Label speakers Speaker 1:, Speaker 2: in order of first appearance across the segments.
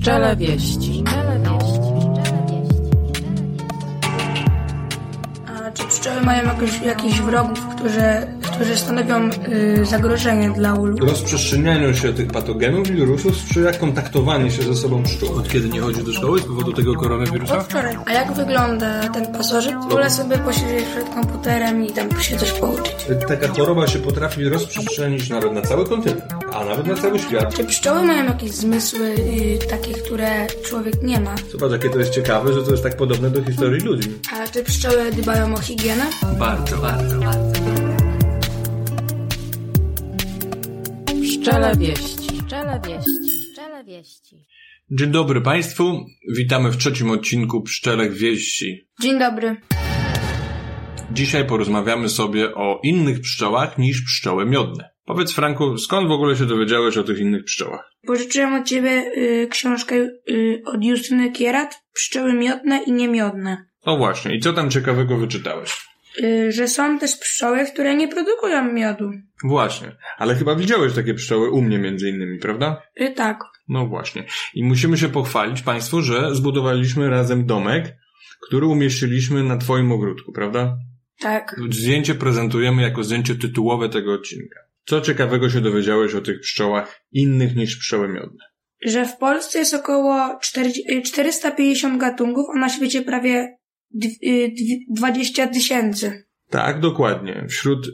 Speaker 1: Pszczele wieści.
Speaker 2: A czy pszczoły mają jakoś, jakichś wrogów, którzy, którzy stanowią y, zagrożenie dla ulu?
Speaker 3: Rozprzestrzenianiu się tych patogenów i wirusów sprzyja kontaktowanie się ze sobą pszczół.
Speaker 4: Od kiedy nie chodzi do szkoły z powodu tego koronawirusa?
Speaker 2: Od wczoraj. A jak wygląda ten pasożyt? Wolę sobie posiedzieć przed komputerem i tam się coś pouczyć.
Speaker 3: Taka choroba się potrafi rozprzestrzenić nawet na cały kontynent, a nawet na cały świat.
Speaker 2: Czy pszczoły mają jakieś zmysły y, takie, które człowiek nie ma?
Speaker 3: Zobacz, jakie to jest ciekawe, że to jest tak podobne do historii ludzi.
Speaker 2: A czy pszczoły dbają o higienę?
Speaker 4: Bardzo, bardzo, bardzo.
Speaker 1: Pszczele wieści. Pszczele wieści. Pszczele wieści.
Speaker 3: Dzień dobry Państwu, witamy w trzecim odcinku Pszczelek Wieści.
Speaker 2: Dzień dobry.
Speaker 3: Dzisiaj porozmawiamy sobie o innych pszczołach niż pszczoły miodne. Powiedz Franku, skąd w ogóle się dowiedziałeś o tych innych pszczołach?
Speaker 2: Pożyczyłem od ciebie y, książkę y, od Justyny Kierat, Pszczoły miodne i niemiodne.
Speaker 3: O właśnie, i co tam ciekawego wyczytałeś?
Speaker 2: Y, że są też pszczoły, które nie produkują miodu.
Speaker 3: Właśnie, ale chyba widziałeś takie pszczoły u mnie między innymi, prawda?
Speaker 2: Y, tak.
Speaker 3: No właśnie. I musimy się pochwalić Państwu, że zbudowaliśmy razem domek, który umieściliśmy na Twoim ogródku, prawda?
Speaker 2: Tak.
Speaker 3: Zdjęcie prezentujemy jako zdjęcie tytułowe tego odcinka. Co ciekawego się dowiedziałeś o tych pszczołach innych niż pszczoły miodne?
Speaker 2: Że w Polsce jest około 40, y, 450 gatunków, a na świecie prawie 20 tysięcy.
Speaker 3: Tak, dokładnie. Wśród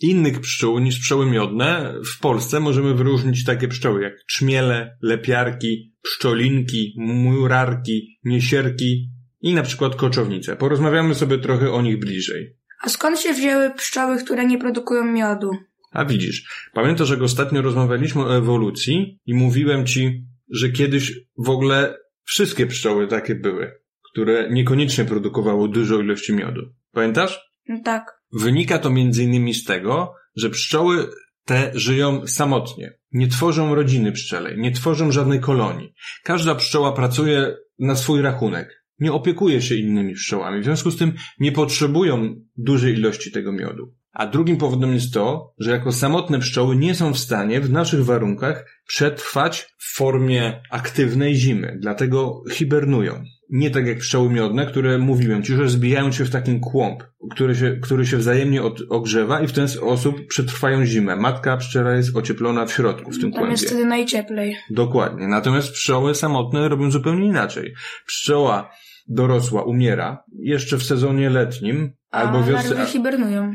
Speaker 3: innych pszczół niż pszczoły miodne w Polsce możemy wyróżnić takie pszczoły jak trzmiele, lepiarki, pszczolinki, murarki, niesierki i na przykład koczownice. Porozmawiamy sobie trochę o nich bliżej.
Speaker 2: A skąd się wzięły pszczoły, które nie produkują miodu?
Speaker 3: A widzisz, pamiętasz, jak ostatnio rozmawialiśmy o ewolucji i mówiłem ci, że kiedyś w ogóle wszystkie pszczoły takie były, które niekoniecznie produkowały dużo ilości miodu. Pamiętasz?
Speaker 2: No tak.
Speaker 3: Wynika to między innymi z tego, że pszczoły te żyją samotnie. Nie tworzą rodziny pszczelej, nie tworzą żadnej kolonii. Każda pszczoła pracuje na swój rachunek. Nie opiekuje się innymi pszczołami. W związku z tym nie potrzebują dużej ilości tego miodu. A drugim powodem jest to, że jako samotne pszczoły nie są w stanie w naszych warunkach przetrwać w formie aktywnej zimy. Dlatego hibernują. Nie tak jak pszczoły miodne, które mówiłem ci, że zbijają się w takim kłąb, który się, który się wzajemnie od, ogrzewa i w ten sposób przetrwają zimę. Matka pszczela jest ocieplona w środku, w tym
Speaker 2: Tam jest
Speaker 3: kłębie.
Speaker 2: wtedy najcieplej.
Speaker 3: Dokładnie. Natomiast pszczoły samotne robią zupełnie inaczej. Pszczoła dorosła umiera jeszcze w sezonie letnim
Speaker 2: A
Speaker 3: albo wiosce.
Speaker 2: hibernują.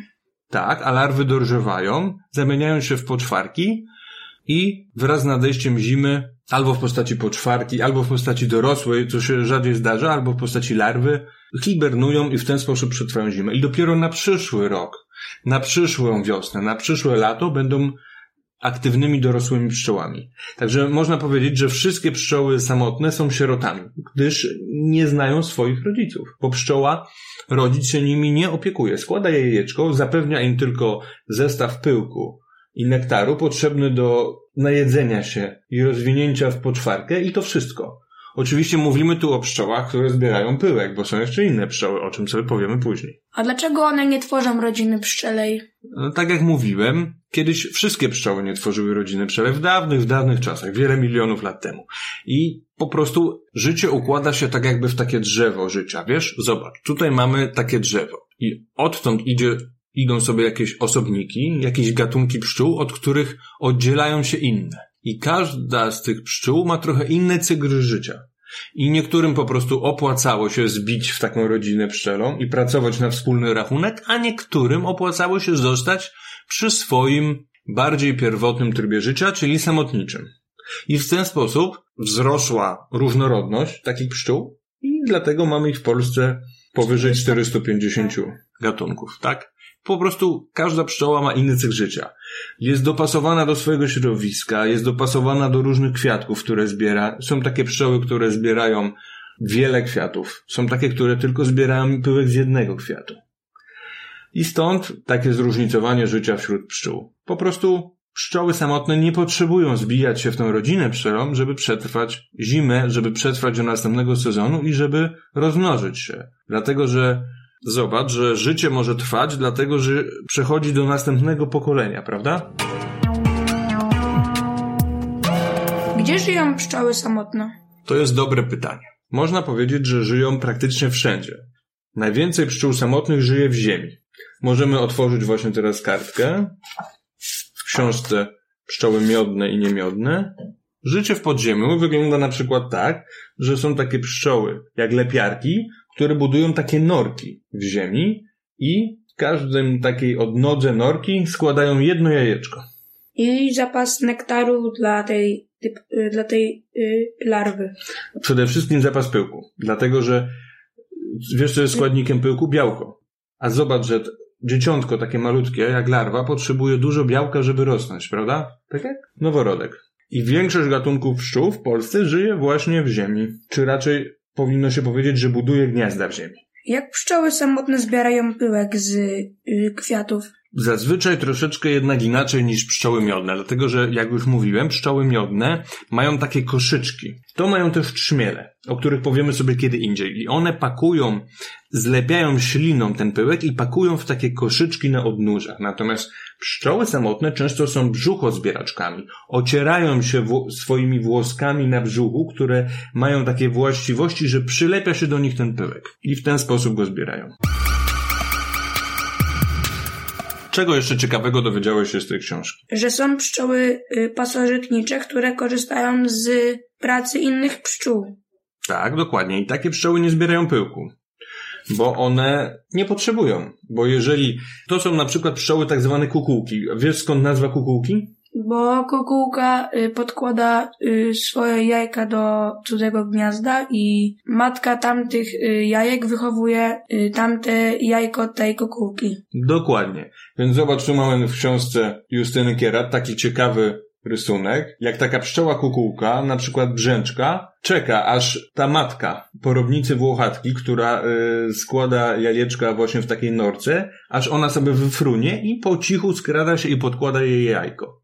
Speaker 3: Tak, a larwy dorzewają, zamieniają się w poczwarki i wraz z nadejściem zimy albo w postaci poczwarki, albo w postaci dorosłej, co się rzadziej zdarza, albo w postaci larwy, hibernują i w ten sposób przetrwają zimę. I dopiero na przyszły rok, na przyszłą wiosnę, na przyszłe lato będą aktywnymi dorosłymi pszczołami. Także można powiedzieć, że wszystkie pszczoły samotne są sierotami, gdyż nie znają swoich rodziców, bo pszczoła rodzic się nimi nie opiekuje. Składa je jajeczko, zapewnia im tylko zestaw pyłku i nektaru potrzebny do najedzenia się i rozwinięcia w poczwarkę i to wszystko. Oczywiście mówimy tu o pszczołach, które zbierają pyłek, bo są jeszcze inne pszczoły, o czym sobie powiemy później.
Speaker 2: A dlaczego one nie tworzą rodziny pszczelej?
Speaker 3: No, tak jak mówiłem, kiedyś wszystkie pszczoły nie tworzyły rodziny pszczele w dawnych, w dawnych czasach, wiele milionów lat temu. I po prostu życie układa się tak jakby w takie drzewo życia, wiesz? Zobacz, tutaj mamy takie drzewo i odtąd idzie, idą sobie jakieś osobniki, jakieś gatunki pszczół, od których oddzielają się inne. I każda z tych pszczół ma trochę inny cykl życia. I niektórym po prostu opłacało się zbić w taką rodzinę pszczelą i pracować na wspólny rachunek, a niektórym opłacało się zostać przy swoim bardziej pierwotnym trybie życia, czyli samotniczym. I w ten sposób wzrosła różnorodność takich pszczół i dlatego mamy ich w Polsce powyżej 450 gatunków, tak? Po prostu każda pszczoła ma inny cykl życia. Jest dopasowana do swojego środowiska, jest dopasowana do różnych kwiatków, które zbiera. Są takie pszczoły, które zbierają wiele kwiatów. Są takie, które tylko zbierają pyłek z jednego kwiatu. I stąd takie zróżnicowanie życia wśród pszczół. Po prostu pszczoły samotne nie potrzebują zbijać się w tą rodzinę pszczelą, żeby przetrwać zimę, żeby przetrwać do następnego sezonu i żeby rozmnożyć się. Dlatego, że zobacz, że życie może trwać, dlatego, że przechodzi do następnego pokolenia, prawda?
Speaker 2: Gdzie żyją pszczoły samotne?
Speaker 3: To jest dobre pytanie. Można powiedzieć, że żyją praktycznie wszędzie. Najwięcej pszczół samotnych żyje w ziemi. Możemy otworzyć właśnie teraz kartkę w książce Pszczoły miodne i niemiodne. Życie w podziemiu wygląda na przykład tak, że są takie pszczoły jak lepiarki, które budują takie norki w ziemi i w każdym takiej odnodze norki składają jedno jajeczko.
Speaker 2: I zapas nektaru dla tej, y, dla tej y, larwy.
Speaker 3: Przede wszystkim zapas pyłku, dlatego że wiesz co jest składnikiem pyłku? Białko. A zobacz, że dzieciątko takie malutkie jak larwa potrzebuje dużo białka, żeby rosnąć, prawda? Tak jak noworodek. I większość gatunków pszczół w Polsce żyje właśnie w ziemi. Czy raczej powinno się powiedzieć, że buduje gniazda w ziemi.
Speaker 2: Jak pszczoły samotne zbierają pyłek z y, kwiatów?
Speaker 3: Zazwyczaj troszeczkę jednak inaczej niż pszczoły miodne, dlatego że, jak już mówiłem, pszczoły miodne mają takie koszyczki. To mają też trzmiele, o których powiemy sobie kiedy indziej. I one pakują, zlepiają śliną ten pyłek i pakują w takie koszyczki na odnóżach. Natomiast pszczoły samotne często są brzuchozbieraczkami. Ocierają się wło- swoimi włoskami na brzuchu, które mają takie właściwości, że przylepia się do nich ten pyłek. I w ten sposób go zbierają. Czego jeszcze ciekawego dowiedziałeś się z tej książki?
Speaker 2: Że są pszczoły y, pasożytnicze, które korzystają z pracy innych pszczół.
Speaker 3: Tak, dokładnie. I takie pszczoły nie zbierają pyłku. Bo one nie potrzebują. Bo jeżeli to są na przykład pszczoły tak zwane kukułki. Wiesz skąd nazwa kukułki?
Speaker 2: Bo kukułka y, podkłada y, swoje jajka do cudzego gniazda i matka tamtych y, jajek wychowuje tamte jajko tej kukułki.
Speaker 3: Dokładnie. Więc zobacz, tu mamy w książce Justyny Kierat taki ciekawy rysunek, jak taka pszczoła kukułka, na przykład brzęczka, czeka aż ta matka porobnicy włochatki, która y, składa jajeczka właśnie w takiej norce, aż ona sobie wyfrunie i po cichu skrada się i podkłada jej jajko.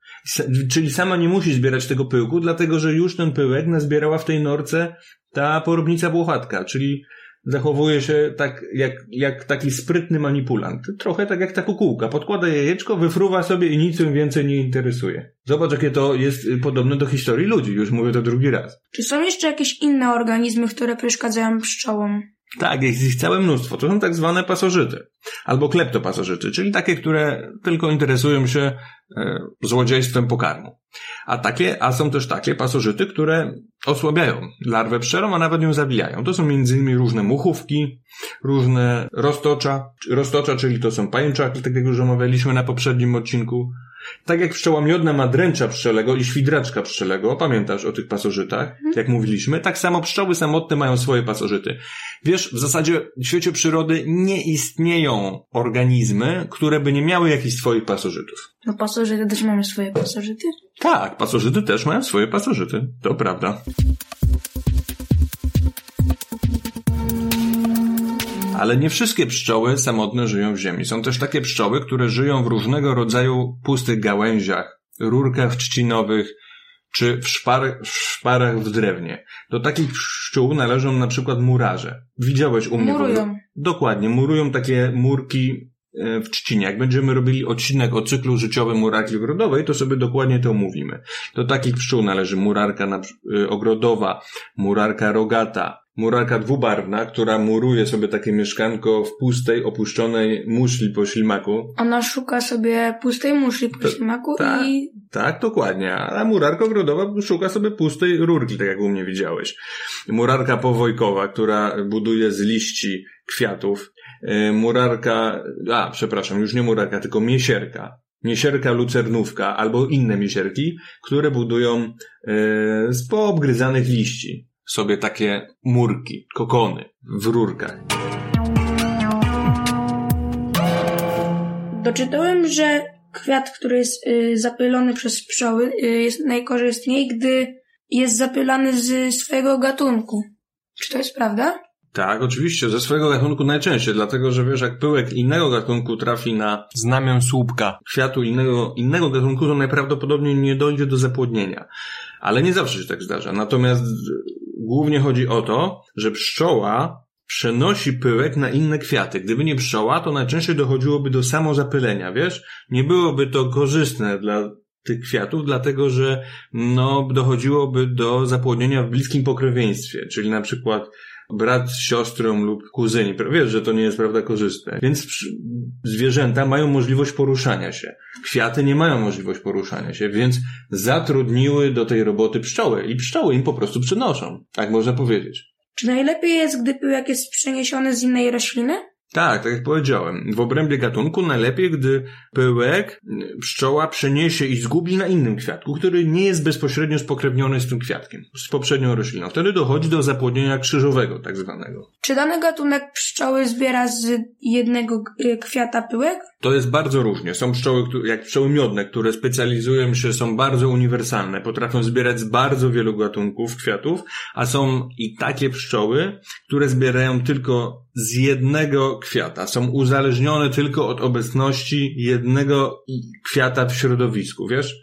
Speaker 3: Czyli sama nie musi zbierać tego pyłku, dlatego że już ten pyłek nazbierała w tej norce ta porobnica włochatka, czyli zachowuje się tak jak, jak taki sprytny manipulant. Trochę tak jak ta kukułka. Podkłada jajeczko, wyfruwa sobie i nic więcej nie interesuje. Zobacz, jakie to jest y, podobne do historii ludzi. Już mówię to drugi raz.
Speaker 2: Czy są jeszcze jakieś inne organizmy, które przeszkadzają pszczołom?
Speaker 3: Tak, jest ich całe mnóstwo. To są tak zwane pasożyty. Albo kleptopasożyty, czyli takie, które tylko interesują się e, złodziejstwem pokarmu. A takie, a są też takie pasożyty, które osłabiają larwę pszczelą, a nawet ją zabijają. To są innymi różne muchówki, różne roztocza, roztocza, czyli to są pajęczaki, tak jak już omawialiśmy na poprzednim odcinku. Tak jak pszczoła miodna ma dręcza pszczelego i świdraczka pszczelego, pamiętasz o tych pasożytach, jak mówiliśmy, tak samo pszczoły samotne mają swoje pasożyty. Wiesz, w zasadzie w świecie przyrody nie istnieją organizmy, które by nie miały jakichś swoich pasożytów.
Speaker 2: No pasożyty też mają swoje pasożyty?
Speaker 3: Tak, pasożyty też mają swoje pasożyty, to prawda. Ale nie wszystkie pszczoły samotne żyją w ziemi. Są też takie pszczoły, które żyją w różnego rodzaju pustych gałęziach, rurkach trzcinowych, czy w, szpar, w szparach w drewnie. Do takich pszczół należą na przykład murarze. Widziałeś u mnie
Speaker 2: Murują.
Speaker 3: Dokładnie, murują takie murki e, w trzcinie. Jak będziemy robili odcinek o cyklu życiowym murarki ogrodowej, to sobie dokładnie to omówimy. Do takich pszczół należy murarka y, ogrodowa, murarka rogata, murarka dwubarwna, która muruje sobie takie mieszkanko w pustej, opuszczonej muszli po ślimaku.
Speaker 2: Ona szuka sobie pustej muszli po
Speaker 3: To-
Speaker 2: ślimaku
Speaker 3: tak.
Speaker 2: i
Speaker 3: Tak, dokładnie. A murarka ogrodowa szuka sobie pustej rurki, tak jak u mnie widziałeś. Murarka powojkowa, która buduje z liści kwiatów. E, Murarka, a przepraszam, już nie murarka, tylko miesierka. Miesierka lucernówka albo inne miesierki, które budują e, z poobgryzanych liści sobie takie murki, kokony w rurkach.
Speaker 2: doczytałem, że kwiat, który jest y, zapylony przez pszczoły, y, jest najkorzystniej, gdy jest zapylany z swojego gatunku. Czy to jest prawda?
Speaker 3: Tak, oczywiście, ze swojego gatunku najczęściej, dlatego że wiesz, jak pyłek innego gatunku trafi na znamię słupka kwiatu innego, innego gatunku, to najprawdopodobniej nie dojdzie do zapłodnienia. Ale nie zawsze się tak zdarza. Natomiast głównie chodzi o to, że pszczoła przenosi pyłek na inne kwiaty. Gdyby nie pszczoła, to najczęściej dochodziłoby do samozapylenia, wiesz? Nie byłoby to korzystne dla tych kwiatów, dlatego że no, dochodziłoby do zapłodnienia w bliskim pokrewieństwie, czyli na przykład brat z siostrą lub kuzyni. Wiesz, że to nie jest prawda korzystne. Więc zwierzęta mają możliwość poruszania się. Kwiaty nie mają możliwość poruszania się, więc zatrudniły do tej roboty pszczoły i pszczoły im po prostu przynoszą. Tak można powiedzieć.
Speaker 2: Czy najlepiej jest, gdy pyłek jest przeniesiony z innej rośliny?
Speaker 3: Tak, tak jak powiedziałem. W obrębie gatunku najlepiej, gdy pyłek pszczoła przeniesie i zgubi na innym kwiatku, który nie jest bezpośrednio spokrewniony z tym kwiatkiem, z poprzednią rośliną. Wtedy dochodzi do zapłodnienia krzyżowego, tak zwanego.
Speaker 2: Czy dany gatunek pszczoły zbiera z jednego y, kwiata pyłek?
Speaker 3: To jest bardzo różnie. Są pszczoły, jak pszczoły miodne, które specjalizują się, są bardzo uniwersalne, potrafią zbierać z bardzo wielu gatunków kwiatów, a są i takie pszczoły, które zbierają tylko z jednego kwiata. Są uzależnione tylko od obecności jednego kwiata w środowisku, wiesz?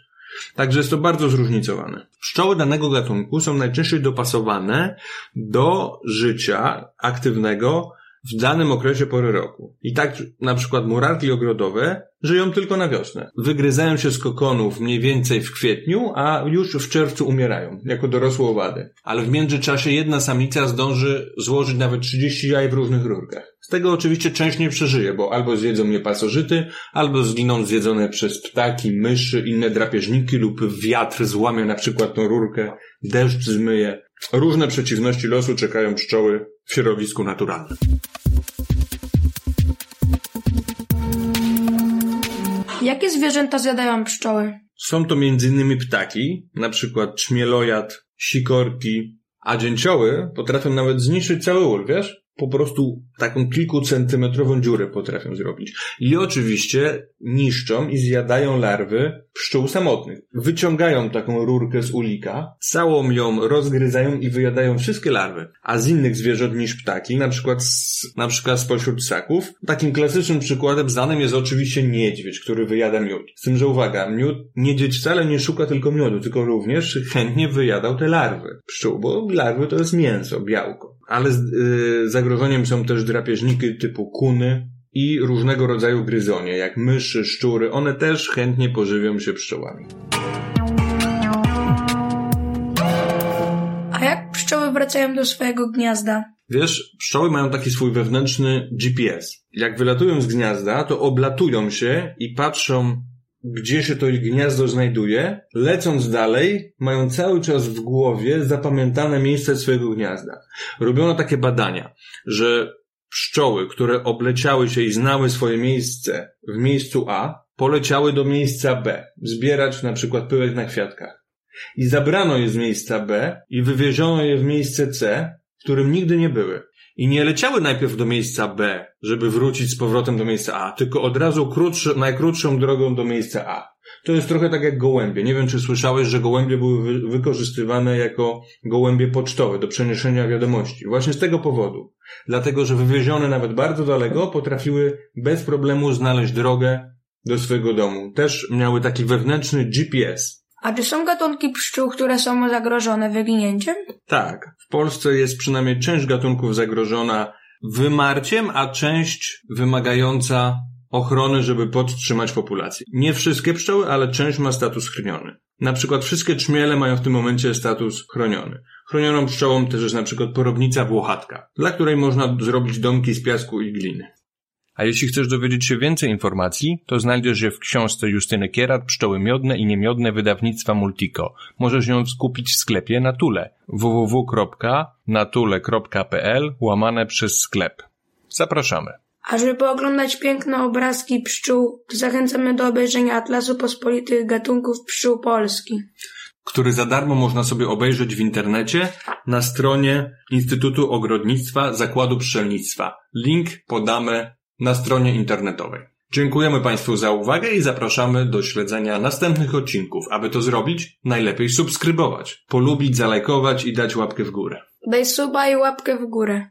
Speaker 3: Także jest to bardzo zróżnicowane. Pszczoły danego gatunku są najczęściej dopasowane do życia aktywnego w danym okresie pory roku. I tak na przykład murarki ogrodowe żyją tylko na wiosnę. Wygryzają się z kokonów mniej więcej w kwietniu, a już w czerwcu umierają, jako dorosłe owady. Ale w międzyczasie jedna samica zdąży złożyć nawet 30 jaj w różnych rurkach. Z tego oczywiście część nie przeżyje, bo albo zjedzą je pasożyty, albo zginą zjedzone przez ptaki, myszy, inne drapieżniki lub wiatr złamie na przykład tą rurkę, deszcz zmyje. Różne przeciwności losu czekają pszczoły w środowisku naturalnym.
Speaker 2: Jakie zwierzęta zjadają pszczoły?
Speaker 3: Są to m.in. ptaki, na przykład czmielojad, sikorki, a dzięcioły potrafią nawet zniszczyć cały ul, wiesz? Po prostu taką kilkucentymetrową dziurę potrafią zrobić. I oczywiście niszczą i zjadają larwy pszczół samotnych. Wyciągają taką rurkę z ulika, całą ją rozgryzają i wyjadają wszystkie larwy. A z innych zwierząt niż ptaki, na przykład, z, na przykład spośród ssaków, takim klasycznym przykładem znanym jest oczywiście niedźwiedź, który wyjada miód. Z tym, że uwaga, miód, niedźwiedź wcale nie szuka tylko miodu, tylko również chętnie wyjadał te larwy pszczół, bo larwy to jest mięso, białko. Ale z, yy, zagrożeniem są też drapieżniki typu kuny i różnego rodzaju gryzonie, jak myszy, szczury. One też chętnie pożywią się pszczołami.
Speaker 2: A jak pszczoły wracają do swojego gniazda?
Speaker 3: Wiesz, pszczoły mają taki swój wewnętrzny GPS. Jak wylatują z gniazda, to oblatują się i patrzą, gdzie się to ich gniazdo znajduje. Lecąc dalej, mają cały czas w głowie zapamiętane miejsce swojego gniazda. Robiono takie badania, że pszczoły, które obleciały się i znały swoje miejsce w miejscu A, poleciały do miejsca B, zbierać na przykład pyłek na kwiatkach. I zabrano je z miejsca B i wywieziono je w miejsce C, w którym nigdy nie były. I nie leciały najpierw do miejsca B, żeby wrócić z powrotem do miejsca A, tylko od razu krótszy, najkrótszą drogą do miejsca A. To jest trochę tak jak gołębie. Nie wiem, czy słyszałeś, że gołębie były wy- wykorzystywane jako gołębie pocztowe do przeniesienia wiadomości. Właśnie z tego powodu. Dlatego, że wywiezione nawet bardzo daleko potrafiły bez problemu znaleźć drogę do swojego domu. Też miały taki wewnętrzny GPS.
Speaker 2: A czy są gatunki pszczół, które są zagrożone wyginięciem?
Speaker 3: Tak, w Polsce jest przynajmniej część gatunków zagrożona wymarciem, a część wymagająca ochrony, żeby podtrzymać populację. Nie wszystkie pszczoły, ale część ma status chroniony. Na przykład wszystkie czmiele mają w tym momencie status chroniony. Chronioną pszczołą też jest na przykład porobnica włochatka, dla której można zrobić domki z piasku i gliny. A jeśli chcesz dowiedzieć się więcej informacji, to znajdziesz je w książce Justyny Kierat Pszczoły miodne i niemiodne wydawnictwa Multico. Możesz ją skupić w sklepie Natule www.natule.pl łamane przez sklep. Zapraszamy.
Speaker 2: A żeby pooglądać piękne obrazki pszczół, to zachęcamy do obejrzenia Atlasu Pospolitych Gatunków Pszczół Polski.
Speaker 3: który za darmo można sobie obejrzeć w internecie na stronie Instytutu Ogrodnictwa Zakładu Pszczelnictwa. Link podamy na stronie internetowej. Dziękujemy Państwu za uwagę i zapraszamy do śledzenia następnych odcinków. Aby to zrobić, najlepiej subskrybować, polubić, zalajkować i dać łapkę w górę.
Speaker 2: Daj suba i łapkę w górę.